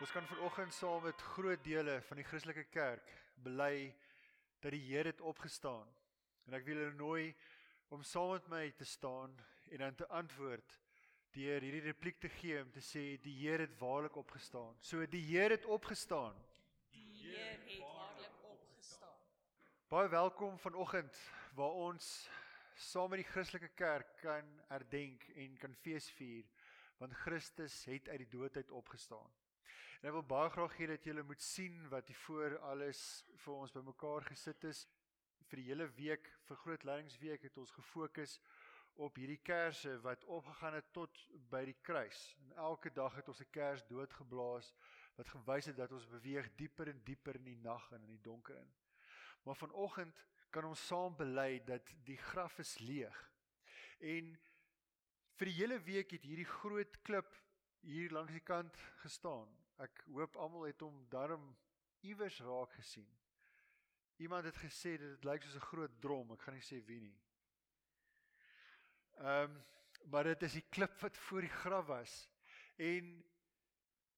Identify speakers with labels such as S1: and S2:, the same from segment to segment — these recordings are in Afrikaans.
S1: Ons kan vanoggend saam met groot dele van die Christelike kerk bely dat die Here het opgestaan. En ek wil julle nooi om saam met my te staan en dan te antwoord deur hierdie repliek te gee om te sê die Here het waarlik opgestaan. So die Here het opgestaan.
S2: Die Heer het waarlik opgestaan.
S1: Baie welkom vanoggend waar ons saam met die Christelike kerk kan herdenk en kan feesvier want Christus het uit die dood uit opgestaan. En ek wil baie graag hê dat julle moet sien wat hier voor alles vir ons bymekaar gesit is. Vir die hele week, vir groot leidingsweek het ons gefokus op hierdie kersse wat opgegaan het tot by die kruis. En elke dag het ons 'n kers doodgeblaas wat gewys het dat ons beweeg dieper en dieper in die nag en in die donker in. Maar vanoggend kan ons saam bely dat die graf is leeg. En vir die hele week het hierdie groot klip hier langs die kant gestaan. Ek hoop almal het hom darm iewers raak gesien. Iemand het gesê dit lyk soos 'n groot drom, ek gaan nie sê wie nie. Ehm um, maar dit is die klip wat voor die graf was. En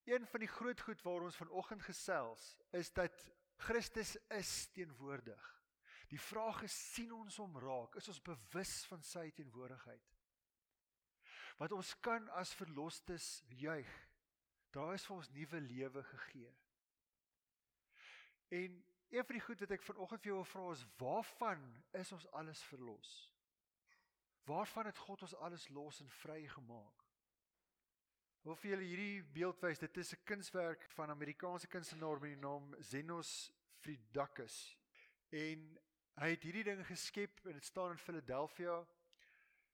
S1: een van die groot goed waar ons vanoggend gesels is dat Christus is teenwoordig. Die vraag is sien ons hom raak? Is ons bewus van sy teenwoordigheid? Wat ons kan as verlosters juig Daar is vir ons nuwe lewe gegee. En een van die goed wat ek vanoggend vir jou wil vra is waarvan is ons alles verlos? Waarvan het God ons alles los en vry gemaak? Ek wil vir julle hierdie beeld wys. Dit is 'n kunswerk van Amerikaanse kunstenaar met die naam Zenos Fridakis. En hy het hierdie ding geskep en dit staan in Philadelphia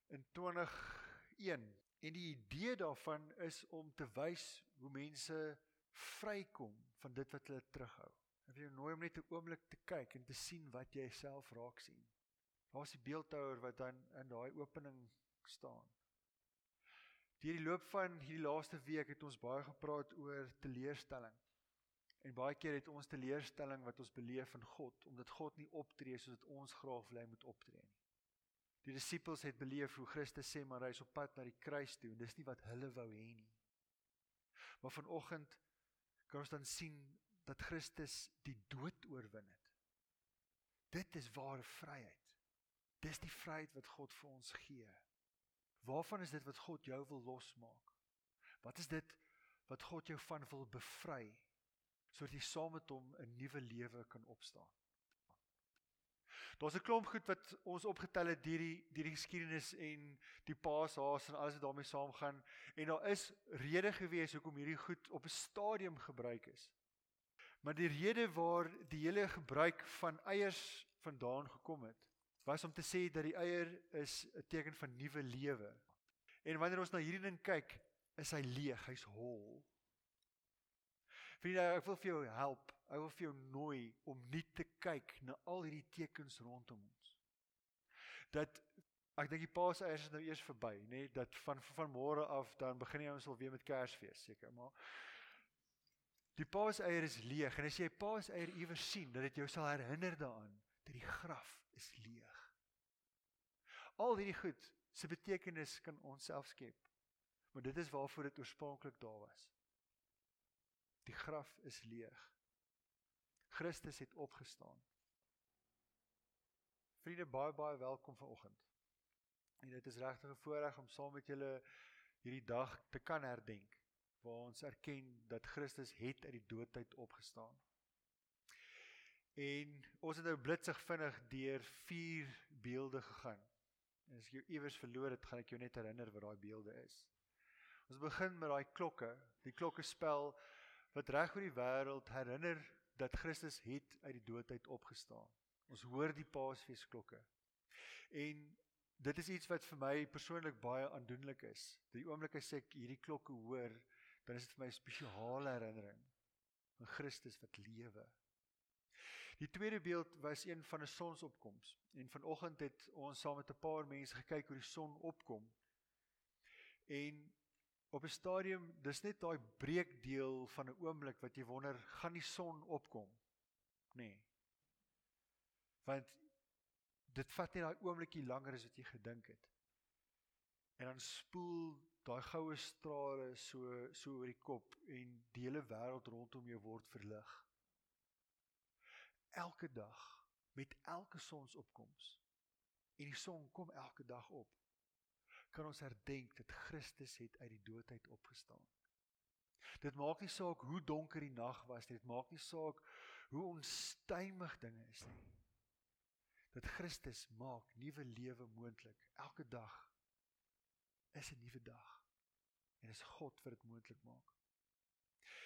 S1: in 2001. En die idee daarvan is om te wys hoe mense vrykom van dit wat hulle terughou. Ek wil jou nooi om net 'n oomblik te kyk en te sien wat jy self raak sien. Daar's die beeldhouer wat dan in daai opening staan. Deur die loop van hierdie laaste week het ons baie gepraat oor teleurstelling. En baie keer het ons teleurstelling wat ons beleef in God omdat God nie optree soos wat ons graag wil hy moet optree nie. Die disippels het beleef hoe Christus sê maar hy is op pad na die kruis toe en dis nie wat hulle wou hê nie. Maar vanoggend kan ons dan sien dat Christus die dood oorwin het. Dit is ware vryheid. Dis die vryheid wat God vir ons gee. Waarvan is dit wat God jou wil losmaak? Wat is dit wat God jou van wil bevry sodat jy saam met hom 'n nuwe lewe kan opstaan? Daar's 'n klomp goed wat ons opgetel het deur die deur die geskiedenis en die paashaas en alles wat daarmee saamgaan en daar is redes gewees hoekom hierdie goed op 'n stadium gebruik is. Maar die rede waar die hele gebruik van eiers vandaan gekom het, was om te sê dat die eier is 'n teken van nuwe lewe. En wanneer ons na hierdie ding kyk, is hy leeg, hy's hol. Vriende, ek wil vir jou help Hy wil vir jou nooi om nie te kyk na al hierdie tekens rondom ons. Dat ek dink die Paaseiers is nou eers verby, nê, nee, dat van van môre af dan begin jy ons al weer met Kersfees seker, maar die Paaseier is leeg en as jy 'n Paaseier iewers sien, dat dit jou sal herinner daaraan dat die graf is leeg. Al hierdie goed se betekenis kan ons self skep. Maar dit is waarvoor dit oorspronklik daar was. Die graf is leeg. Christus het opgestaan. Vriende, baie baie welkom vanoggend. En dit is regtig 'n voorreg om saam met julle hierdie dag te kan herdenk waar ons erken dat Christus het uit die dood uit opgestaan. En ons het nou blitsig vinnig deur vier beelde gegaan. En as jy iewers verloor het, gaan ek jou net herinner wat daai beelde is. Ons begin met daai klokke, die klokkespel wat reg oor die wêreld herinner dat Christus het uit die dood uit opgestaan. Ons hoor die Paasfeesklokke. En dit is iets wat vir my persoonlik baie aandoenlik is. Die oomblik as ek hierdie klokke hoor, dan is dit vir my 'n spesiale herinnering aan Christus wat lewe. Die tweede beeld was een van 'n sonsopkoms en vanoggend het ons saam met 'n paar mense gekyk hoe die son opkom. En op 'n stadium dis net daai breekdeel van 'n oomblik wat jy wonder gaan die son opkom nê nee. want dit vat net daai oomblikie langer as wat jy gedink het en dan spoel daai goue strale so so oor die kop en die hele wêreld rondom jou word verlig. Elke dag met elke sonsopkoms en die son kom elke dag op kan ons herdenk dat Christus het uit die dood uit opgestaan. Dit maak nie saak hoe donker die nag was nie, dit maak nie saak hoe onstuimig dinge is nie. Dat Christus maak nuwe lewe moontlik. Elke dag is 'n nuwe dag. En dis God wat dit moontlik maak.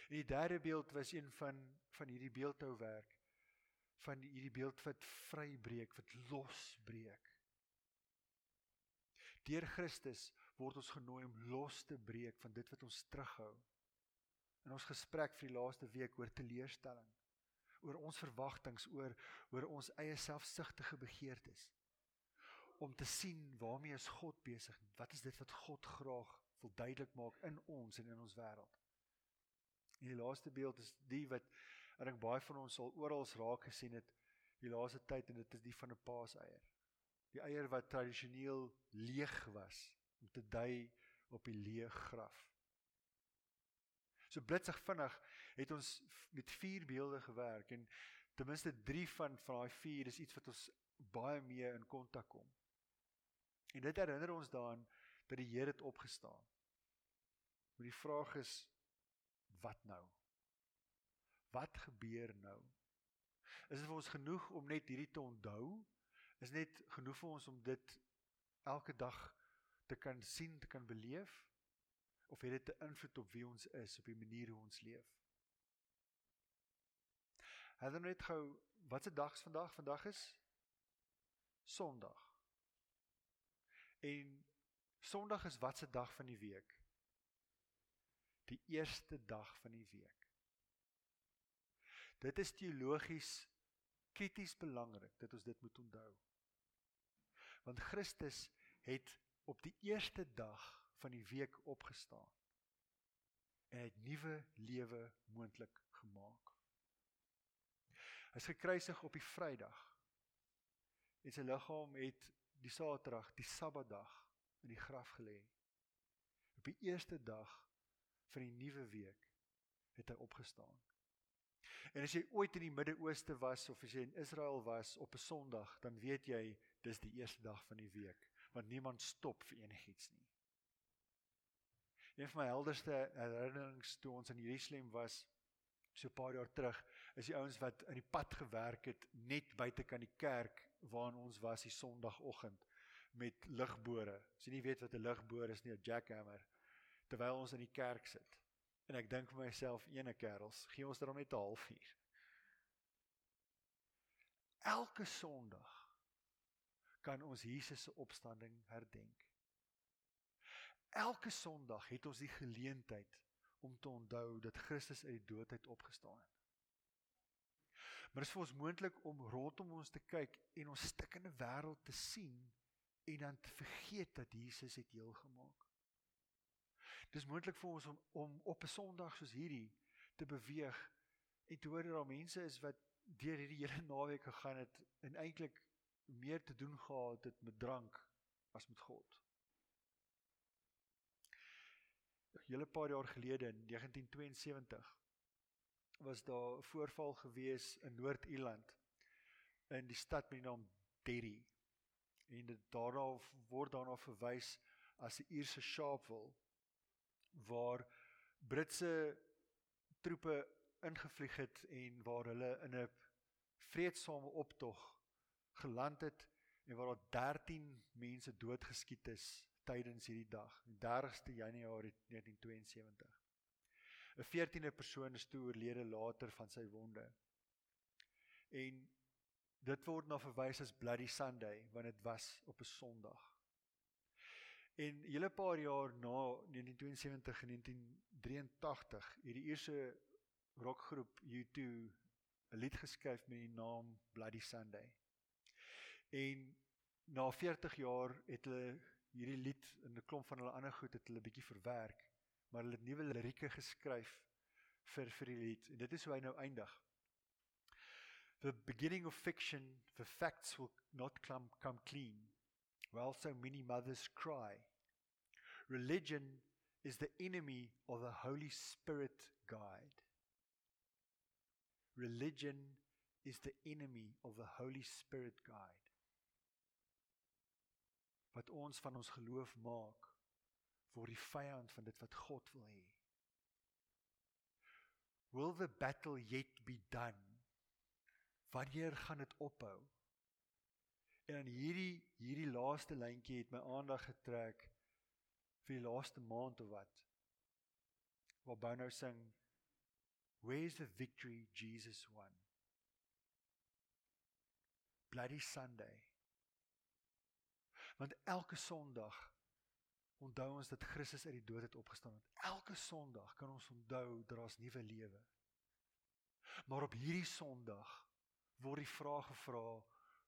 S1: En die derde beeld was een van van hierdie beeldhouwerk van hierdie beeld wat vrybreek, wat losbreek. Deur Christus word ons genooi om los te breek van dit wat ons terughou. In ons gesprek vir die laaste week oor teleurstelling, oor ons verwagtinge, oor oor ons eie selfsugtige begeertes om te sien waarmee is God besig? Wat is dit wat God graag wil duidelik maak in ons en in ons wêreld? En die laaste beeld is die wat ek dink baie van ons sal oral raak gesien het die laaste tyd en dit is die van 'n paaseier die eier wat tradisioneel leeg was om te dui op die leë graf. So blitsig vinnig het ons met vier beelde gewerk en ten minste 3 van van daai vier is iets wat ons baie mee in kontak kom. En dit herinner ons daaraan dat die Here het opgestaan. Maar die vraag is wat nou? Wat gebeur nou? Is dit vir ons genoeg om net hierdie te onthou is net genoeg vir ons om dit elke dag te kan sien, te kan beleef of het dit 'n invloed op wie ons is, op die manier hoe ons leef? Het net gou wat se dag is vandag? Vandag is Sondag. En Sondag is wat se dag van die week? Die eerste dag van die week. Dit is teologies krities belangrik dat ons dit moet onthou want Christus het op die eerste dag van die week opgestaan en het nuwe lewe moontlik gemaak. Hy is gekruisig op die Vrydag. En sy liggaam het die Saterdag, die Sabbatdag in die graf gelê. Op die eerste dag van die nuwe week het hy opgestaan. En as jy ooit in die Midde-Ooste was of as jy in Israel was op 'n Sondag, dan weet jy dis die eerste dag van die week, want niemand stop vir enigiets nie. Een van my helderste herinnerings toe ons in Jerusalem was so 'n paar jaar terug, is die ouens wat in die pad gewerk het net buite kan die kerk waarin ons was die Sondagoggend met ligbore. As jy nie weet wat 'n ligboor is nie, 'n jackhammer, terwyl ons in die kerk sit. En ek dink vir myself, ene kerels, gee ons dan net 'n halfuur. Elke Sondag kan ons Jesus se opstanding herdenk. Elke Sondag het ons die geleentheid om te onthou dat Christus uit die dood uit opgestaan het. Maar dit is vir ons moontlik om rondom ons te kyk en ons stikkende wêreld te sien en dan te vergeet dat Jesus het heel gemaak. Dis moontlik vir ons om om op 'n Sondag soos hierdie te beweeg en te hoor dat daar mense is wat deur hierdie hele naweek gegaan het en eintlik meer te doen gehad het met drank as met God. 'n Hele paar jaar gelede in 1972 was daar 'n voorval gewees in Noord-Ierland in die stad met die naam Derry. En daarna word daarna verwys as die Ierse Sharpeville waar Britse troepe ingevlieg het en waar hulle in 'n vredesame optog geland het en waar daar 13 mense doodgeskiet is tydens hierdie dag, die 30ste Januarie 1972. 'n 14de persoon is toe oorlede later van sy wonde. En dit word na verwys as Bloody Sunday want dit was op 'n Sondag. En 'n hele paar jaar na 1972 en 1983 het die eerste rockgroep U2 'n lied geskryf met die naam Bloody Sunday. En na 40 jaar het hulle hierdie lied in 'n klomp van hulle ander goed het hulle bietjie verwerk, maar hulle het nuwe lirieke geskryf vir vir die lied. En dit is hoe hy nou eindig. The beginning of fiction, the facts will not come come clean. Well so many mothers cry. Religion is the enemy of the Holy Spirit guide. Religion is the enemy of the Holy Spirit guide. Wat ons van ons geloof maak, word die vyand van dit wat God wil hê. Will the battle yet be done? Wanneer gaan dit ophou? En dan hierdie hierdie laaste lyntjie het my aandag getrek vir die laaste maand of wat. Waar Bono sing Where's the victory Jesus won? Bloody Sunday. Want elke Sondag onthou ons dat Christus uit die dood het opgestaan het. Elke Sondag kan ons onthou dat daar's nuwe lewe. Maar op hierdie Sondag word die vraag gevra,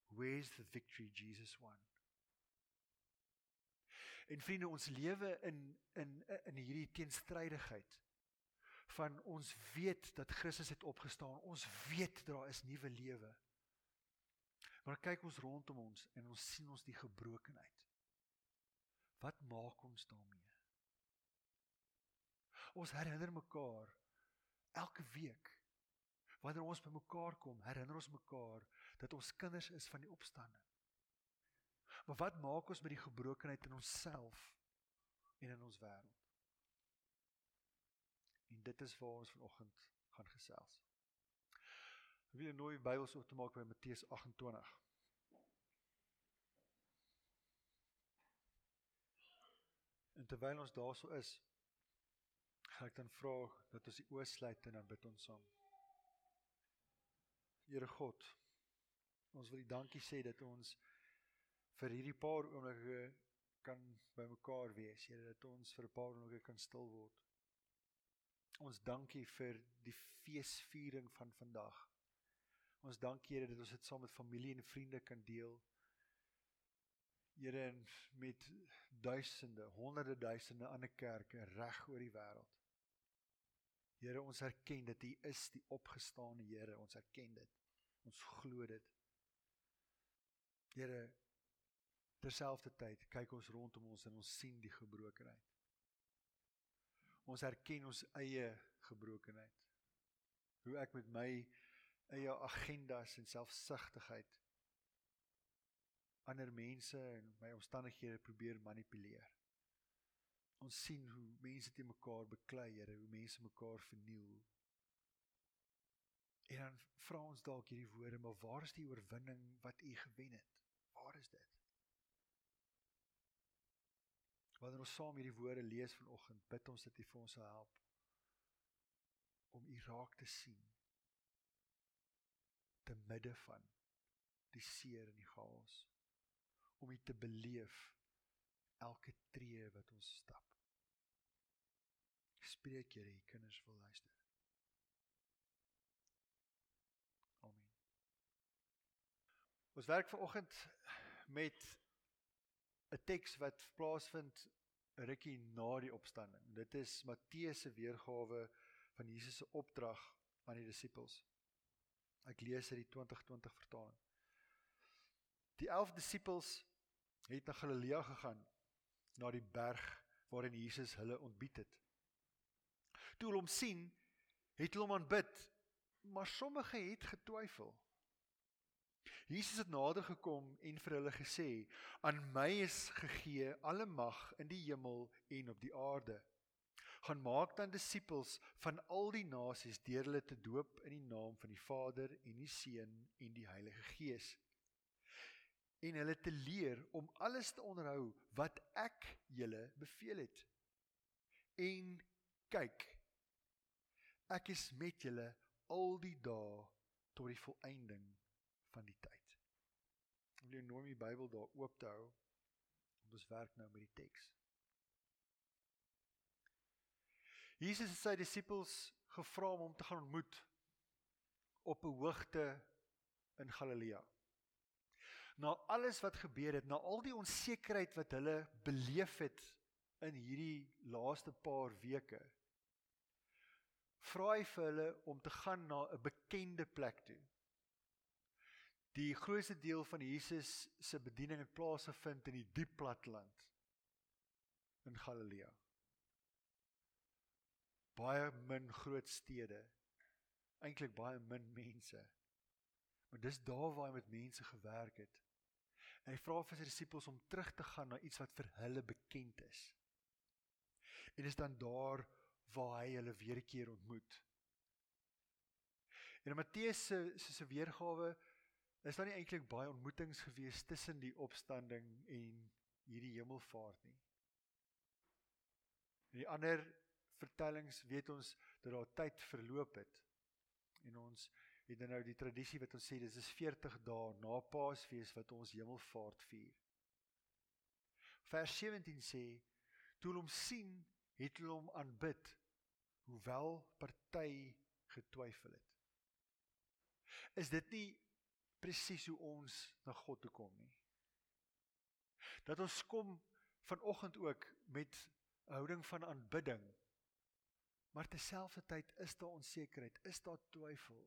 S1: where's the victory Jesus won? En vriende, ons lewe in in in hierdie teenstrydigheid van ons weet dat Christus het opgestaan. Ons weet daar is nuwe lewe. Maar kyk ons rondom ons en ons sien ons die gebrokenheid. Wat maak ons daarmee? Ons herinner mekaar elke week wanneer ons bymekaar kom, herinner ons mekaar dat ons kinders is van die opstanding. Maar wat maak ons met die gebrokenheid in onsself en in ons wêreld? En dit is waar ons vanoggend gaan gesels. Ek wil nooi Bybels oop te maak by Matteus 28. En terwyl ons daarso is, gaan ek dan vra dat ons die oë sluit en dan bid ons saam. Here God, ons wil U dankie sê dat ons vir hierdie paar oomblikke kan bymekaar wees, Here, dat ons vir 'n paar oomblikke kan stil word. Ons dankie vir die feesviering van vandag. Ons dankie Here dat ons dit saam met familie en vriende kan deel. Here en met duisende, honderde duisende ander kerke reg oor die wêreld. Here, ons erken dat U is die opgestane Here, ons erken dit. Ons glo dit. Here, terselfdertyd kyk ons rondom ons en ons sien die gebrokenheid. Ons erken ons eie gebrokenheid. Hoe ek met my eie agendas en selfsugtigheid ander mense en my omstandighede probeer manipuleer. Ons sien hoe mense te mekaar beklei, Here, hoe mense mekaar verniel. En dan vra ons dalk hierdie woorde, maar waar is die oorwinning wat U gewen het? Waar is dit? Wanneer ons saam hierdie woorde lees vanoggend, bid ons dat U vir ons sal help om U raak te sien te midde van die seer en die chaos om U te beleef elke tree wat ons stap. Spreek Here, U kinders wil luister. Amen. Ons werk vanoggend met 'n teks wat plaasvind rukkie na die opstanding. Dit is Matteus se weergawe van Jesus se opdrag aan die disippels. Ek lees uit die 2020 vertaling. Die 11 disippels het na Galilea gegaan, na die berg waarin Jesus hulle ontbied het. Toe hulle hom sien, het hulle hom aanbid, maar sommige het getwyfel. Jesus het nader gekom en vir hulle gesê: "Aan my is gegee alle mag in die hemel en op die aarde. Gaan maak dan disippels van al die nasies deur hulle te doop in die naam van die Vader en die Seun en die Heilige Gees." en hulle te leer om alles te onderhou wat ek julle beveel het. En kyk, ek is met julle al die dae tot die volëinding van die tyd. Ek wil jou nooi om die Bybel daar oop te hou. Ons werk nou met die teks. Jesus het sy disippels gevra om hom te gaan ontmoet op 'n hoogte in Galilea. Na alles wat gebeur het, na al die onsekerheid wat hulle beleef het in hierdie laaste paar weke, vra hy vir hulle om te gaan na 'n bekende plek toe. Die grootste deel van Jesus se bediening het plaasgevind in die diep platteland in Galilea. Baie min groot stede. Eintlik baie min mense. Maar dis daar waar hy met mense gewerk het. En hy vra vir sy disippels om terug te gaan na iets wat vir hulle bekend is. En dis dan daar waar hy hulle weer 'n keer ontmoet. En in Matteus se se weergawe is daar nie eintlik baie ontmoetings gewees tussen die opstanding en hierdie hemelvaart nie. In die ander vertellings weet ons dat daar tyd verloop het. En ons het nou die tradisie wat ons sê dis is 40 dae na Paasfees wat ons hemelvaart vier. Vers 17 sê toe hulle hom sien, het hulle hom aanbid hoewel party getwyfel het. Is dit nie presies hoe ons na God toe kom nie? Dat ons kom vanoggend ook met 'n houding van aanbidding. Maar terselfdertyd is daar onsekerheid, is daar twyfel.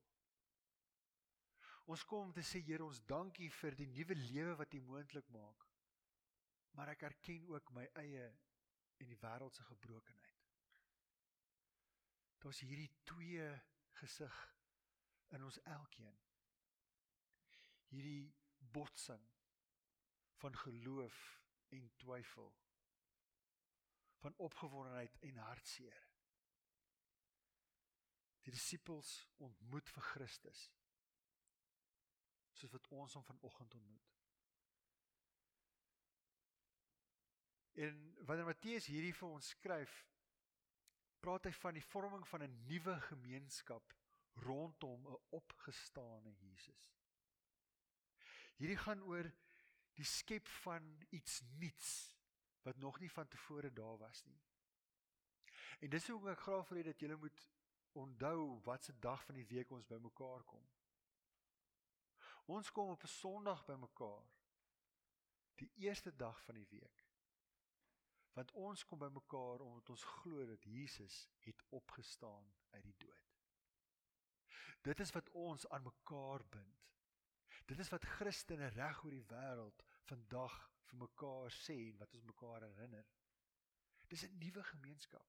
S1: Ons kom om te sê Here, ons dankie vir die nuwe lewe wat U moontlik maak. Maar ek erken ook my eie en die wêreld se gebrokenheid. Daar's hierdie twee gesig in ons elkeen. Hierdie botsing van geloof en twyfel van opgewondenheid en hartseer. Die disippels ontmoet vir Christus soos wat ons hom vanoggend ontmoet. En wanneer Matteus hierdie vir ons skryf, praat hy van die vorming van 'n nuwe gemeenskap rondom 'n opgestane Jesus. Hierdie gaan oor die skep van iets nuuts wat nog nie van tevore daar was nie. En dis hoe ek graag wil hê dat julle moet onthou wat se dag van die week ons bymekaar kom. Ons kom op 'n Sondag bymekaar. Die eerste dag van die week. Want ons kom bymekaar omdat ons glo dat Jesus het opgestaan uit die dood. Dit is wat ons aan mekaar bind. Dit is wat Christene reg oor die wêreld vandag vir mekaar sê en wat ons mekaar herinner. Dis 'n nuwe gemeenskap.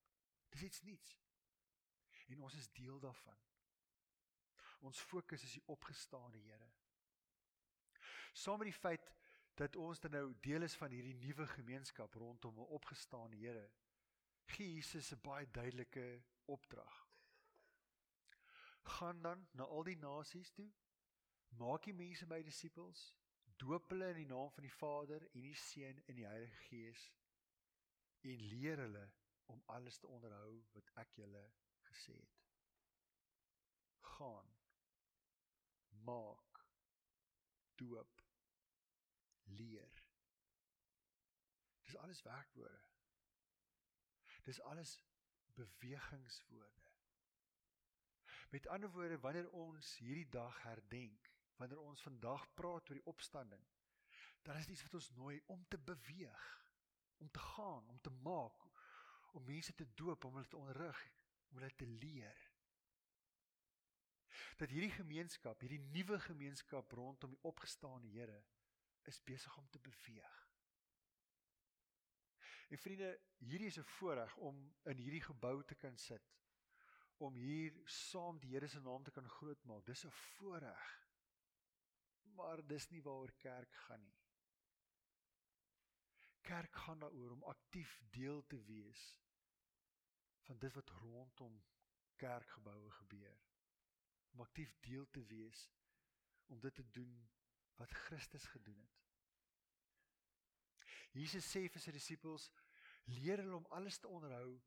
S1: Dis iets nuuts. En ons is deel daarvan. Ons fokus is die opgestaane Here. Saam met die feit dat ons dan nou deel is van hierdie nuwe gemeenskap rondom 'n opgestaane Here, gee Jesus 'n baie duidelike opdrag. Gaan dan na al die nasies toe, maak die mense my disippels doop hulle in die naam van die Vader en die Seun en die Heilige Gees en leer hulle om alles te onderhou wat ek julle gesê het. Gaan maak doop leer. Dis alles werkwoorde. Dis alles bewegingswoorde. Met ander woorde, wanneer ons hierdie dag herdenk, wanneer ons vandag praat oor die opstanding, dan is dit iets wat ons nooi om te beweeg, om te gaan, om te maak, om mense te doop, om hulle te onderrig, om hulle te leer. Dat hierdie gemeenskap, hierdie nuwe gemeenskap rondom die opgestane Here is besig om te beweeg. En vriende, hierdie is 'n voorreg om in hierdie gebou te kan sit om hier saam die Here se naam te kan grootmaak. Dis 'n voorreg maar dis nie waaroor kerk gaan nie. Kerk gaan daaroor om aktief deel te wees van dit wat rondom kerkgeboue gebeur. Om aktief deel te wees om dit te doen wat Christus gedoen het. Jesus sê vir sy disippels: "Leer hulle om alles te onderhou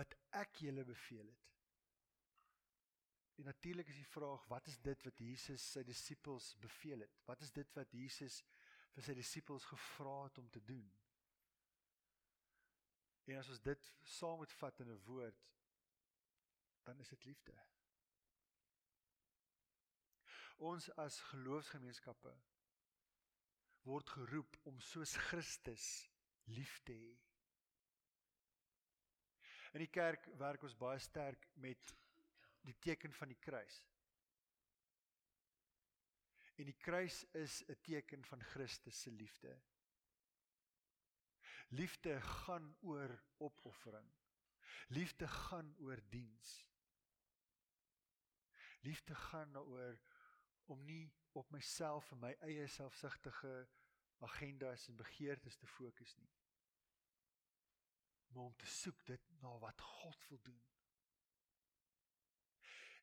S1: wat ek julle beveel het." En natuurlik is die vraag, wat is dit wat Jesus sy disippels beveel het? Wat is dit wat Jesus vir sy disippels gevra het om te doen? En as ons dit saam moet vat in 'n woord, dan is dit liefde. Ons as geloofsgemeenskappe word geroep om soos Christus lief te hê. In die kerk werk ons baie sterk met die teken van die kruis. En die kruis is 'n teken van Christus se liefde. Liefde gaan oor opoffering. Liefde gaan oor diens. Liefde gaan daaroor om nie op myself en my eie selfsugtige agendas en begeertes te fokus nie. Maar om te soek dit na wat God wil doen.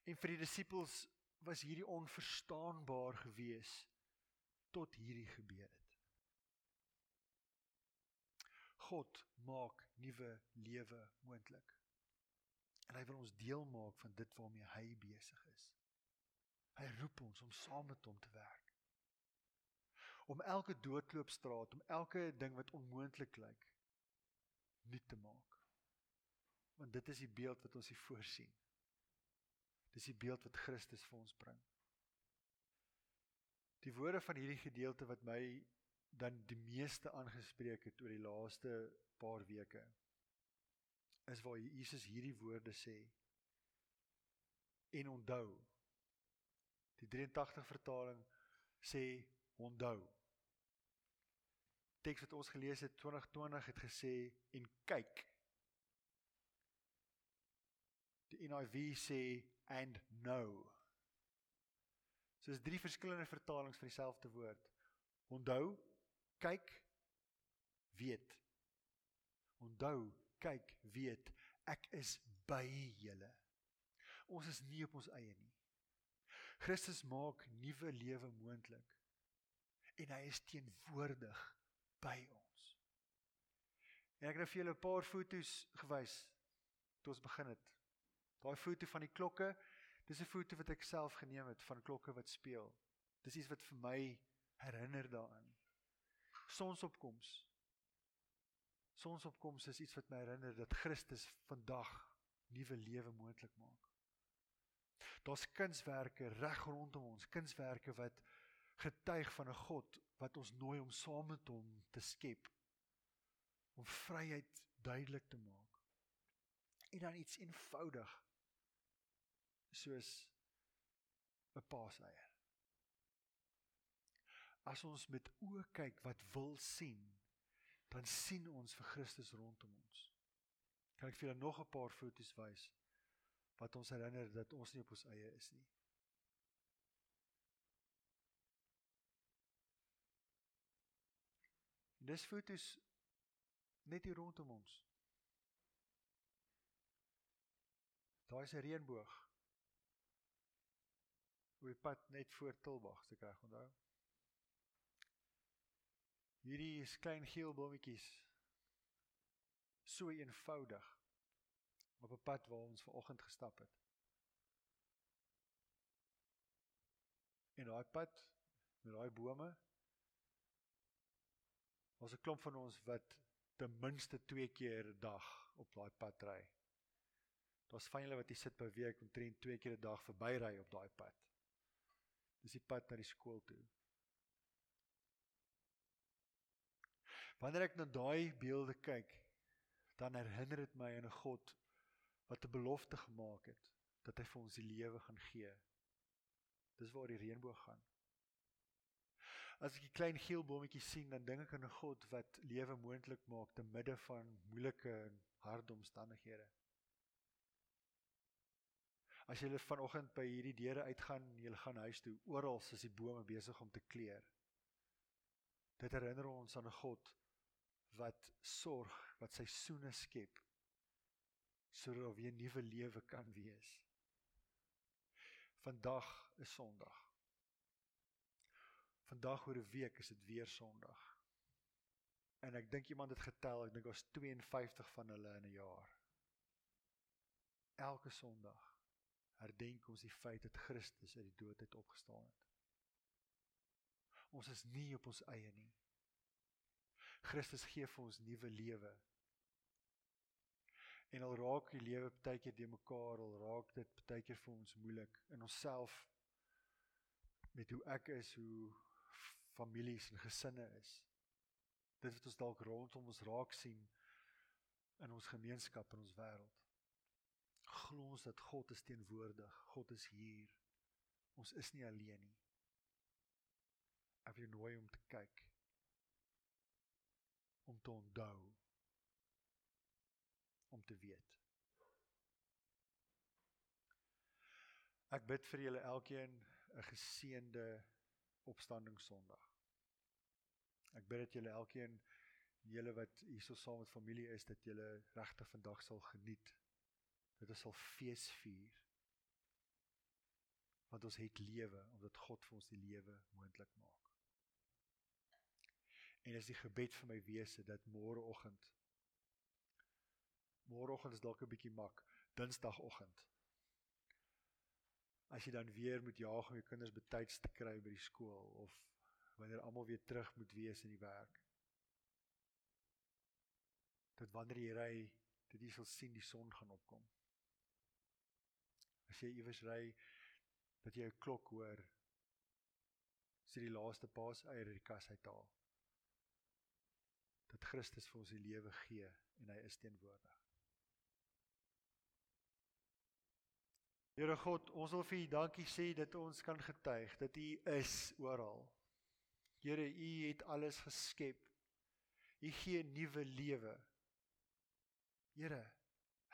S1: En vir die disippels was hierdie onverstaanbaar gewees tot hierdie gebeur het. God maak nuwe lewe moontlik. En hy wil ons deel maak van dit waarmee hy besig is. Hy roep ons om saam met hom te werk. Om elke doodloopstraat, om elke ding wat onmoontlik lyk, nuut te maak. Want dit is die beeld wat ons hier voorsien. Dis die beeld wat Christus vir ons bring. Die woorde van hierdie gedeelte wat my dan die meeste aangespreek het oor die laaste paar weke is waar Jesus hierdie woorde sê. En onthou die 83 vertaling sê onthou. Teks wat ons gelees het 2020 het gesê en kyk. Die NIV sê and know. So is drie verskillende vertalings vir dieselfde woord. Onthou kyk weet. Onthou kyk weet. Ek is by julle. Ons is nie op ons eie nie. Christus maak nuwe lewe moontlik en hy is teenwoordig by ons. En ek het nou vir julle 'n paar foto's gewys toe ons begin het. Daai foto van die klokke dis 'n foto wat ek self geneem het van klokke wat speel. Dis iets wat vir my herinner daaraan sonsopkoms. Sonsopkoms is iets wat my herinner dat Christus vandag nuwe lewe moontlik maak. Daar's kunswerke reg rondom ons, kunswerke wat getuig van 'n God wat ons nooi om saam met hom te skep om vryheid duidelik te maak. En dan iets eenvoudig soos 'n paaseier as ons met oë kyk wat wil sien, dan sien ons vir Christus rondom ons. Kan ek vir julle nog 'n paar foto's wys wat ons herinner dat ons nie op ons eie is nie. Dis foto's net hier rondom ons. Daar is 'n reënboog. Op die pad net voor Tilbag, se kry onthou. Hierdie klein geel blommetjies. So eenvoudig op 'n pad waar ons vanoggend gestap het. En daai pad met daai bome was 'n klomp van ons wat ten minste 2 keer 'n dag op daai pad ry. Daar's van julle wat hier sit per week omtrent 2 keer 'n dag verbyry op daai pad. Dis die pad na die skool toe. Wanneer ek na daai beelde kyk, dan herinner dit my aan 'n God wat 'n belofte gemaak het dat hy vir ons die lewe gaan gee. Dis waar die reënboog gaan. As ek 'n klein geel bommetjie sien, dan dink ek aan 'n God wat lewe moontlik maak te midde van moeilike en harde omstandighede. As jy vanoggend by hierdie deure uitgaan, jy gaan huis toe, oral is die bome besig om te kleur. Dit herinner ons aan 'n God wat sorg, wat seisoene skep sodat weer nuwe lewe kan wees. Vandag is Sondag. Vandag oor 'n week is dit weer Sondag. En ek dink iemand het getel, ek dink daar's 52 van hulle in 'n jaar. Elke Sondag herdenk ons die feit dat Christus uit die dood uit opgestaan het. Ons is nie op ons eie nie. Christus gee vir ons nuwe lewe. En al raak die lewe baie keer de mekaar, al raak dit baie keer vir ons moeilik in onsself met hoe ek is, hoe families en gesinne is. Dit wat ons dalk rondom ons raak sien in ons gemeenskap en ons wêreld. Glo ons dat God is teenwoordig, God is hier. Ons is nie alleen nie. Ek wil nooi om te kyk om te onthou om te weet. Ek bid vir julle elkeen 'n geseënde opstanding Sondag. Ek bid dat julle elkeen julle wat hierso saam met familie is dat julle regtig vandag sal geniet. Dat ons sal fees vier. Want ons het lewe omdat God vir ons die lewe moontlik maak. En is die gebed vir my wese dat môreoggend môreoggend is dalk 'n bietjie mak, Dinsdagoggend. As jy dan weer moet jaag om jou kinders betyds te kry by die skool of wanneer almal weer terug moet wees in die werk. Dat wanneer jy ry, dat jy sal sien die son gaan opkom. As jy iewers ry, dat jy 'n klok hoor sê die laaste paas eier uit die kas uithaal. Dat Christus vir ons die lewe gee en hy is teenwoordig. Here God, ons wil vir U dankie sê dat ons kan getuig dat U is oral. Here, U het alles geskep. U gee nuwe lewe. Here,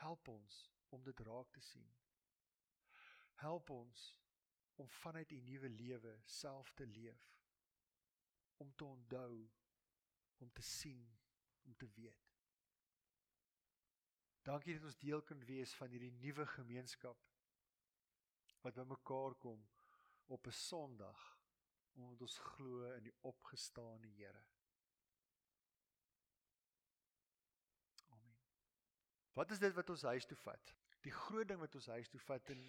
S1: help ons om dit raak te sien. Help ons om vanuit U nuwe lewe self te leef. Om te onthou, om te sien, om te weet. Dankie dat ons deel kan wees van hierdie nuwe gemeenskap wat bymekaar kom op 'n Sondag omdat ons glo in die opgestane Here. Amen. Wat is dit wat ons huis toe vat? Die groot ding wat ons huis toe vat en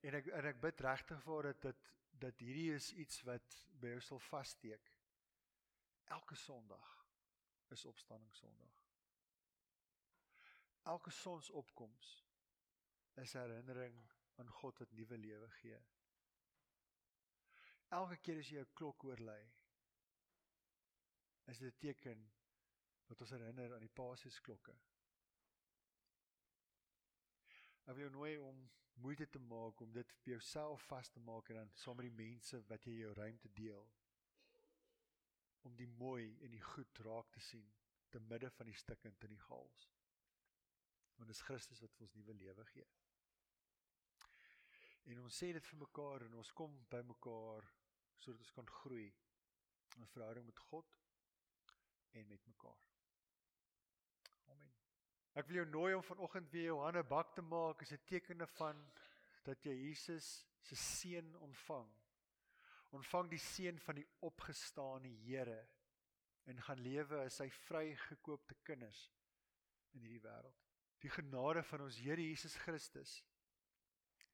S1: en ek en ek bid regtig vir dat dit dat hierdie is iets wat by jou sal vassteek. Elke Sondag is opstanding Sondag. Elke sonsopkoms is herinnering aan God wat nuwe lewe gee. Elke keer as jy 'n klok hoor lui, is dit 'n teken wat ons herinner aan die Paasusklokke. Ek wil jou nooi om moeite te maak om dit vir jouself vas te maak en dan saam met die mense wat jy jou ruimte deel om die mooi en die goed raak te sien te midde van die stikkend en die gaals. Want dit is Christus wat vir ons nuwe lewe gee. En ons sê dit vir mekaar en ons kom by mekaar sodat ons kan groei in verhouding met God en met mekaar. Amen. Ek wil jou nooi om vanoggend weer jou hande bak te maak as 'n tekene van dat jy Jesus se seën ontvang. Ontvang die seën van die opgestane Here en gaan lewe as sy vrygekoopte kinders in hierdie wêreld. Die genade van ons Here Jesus Christus,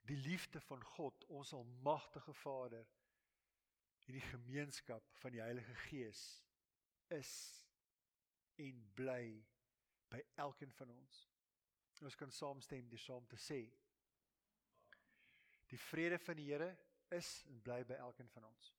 S1: die liefde van God, ons almagtige Vader en die gemeenskap van die Heilige Gees is en bly by elkeen van ons. Ons kan saamstem deur saam te sê: Die vrede van die Here is en bly by elkeen van ons.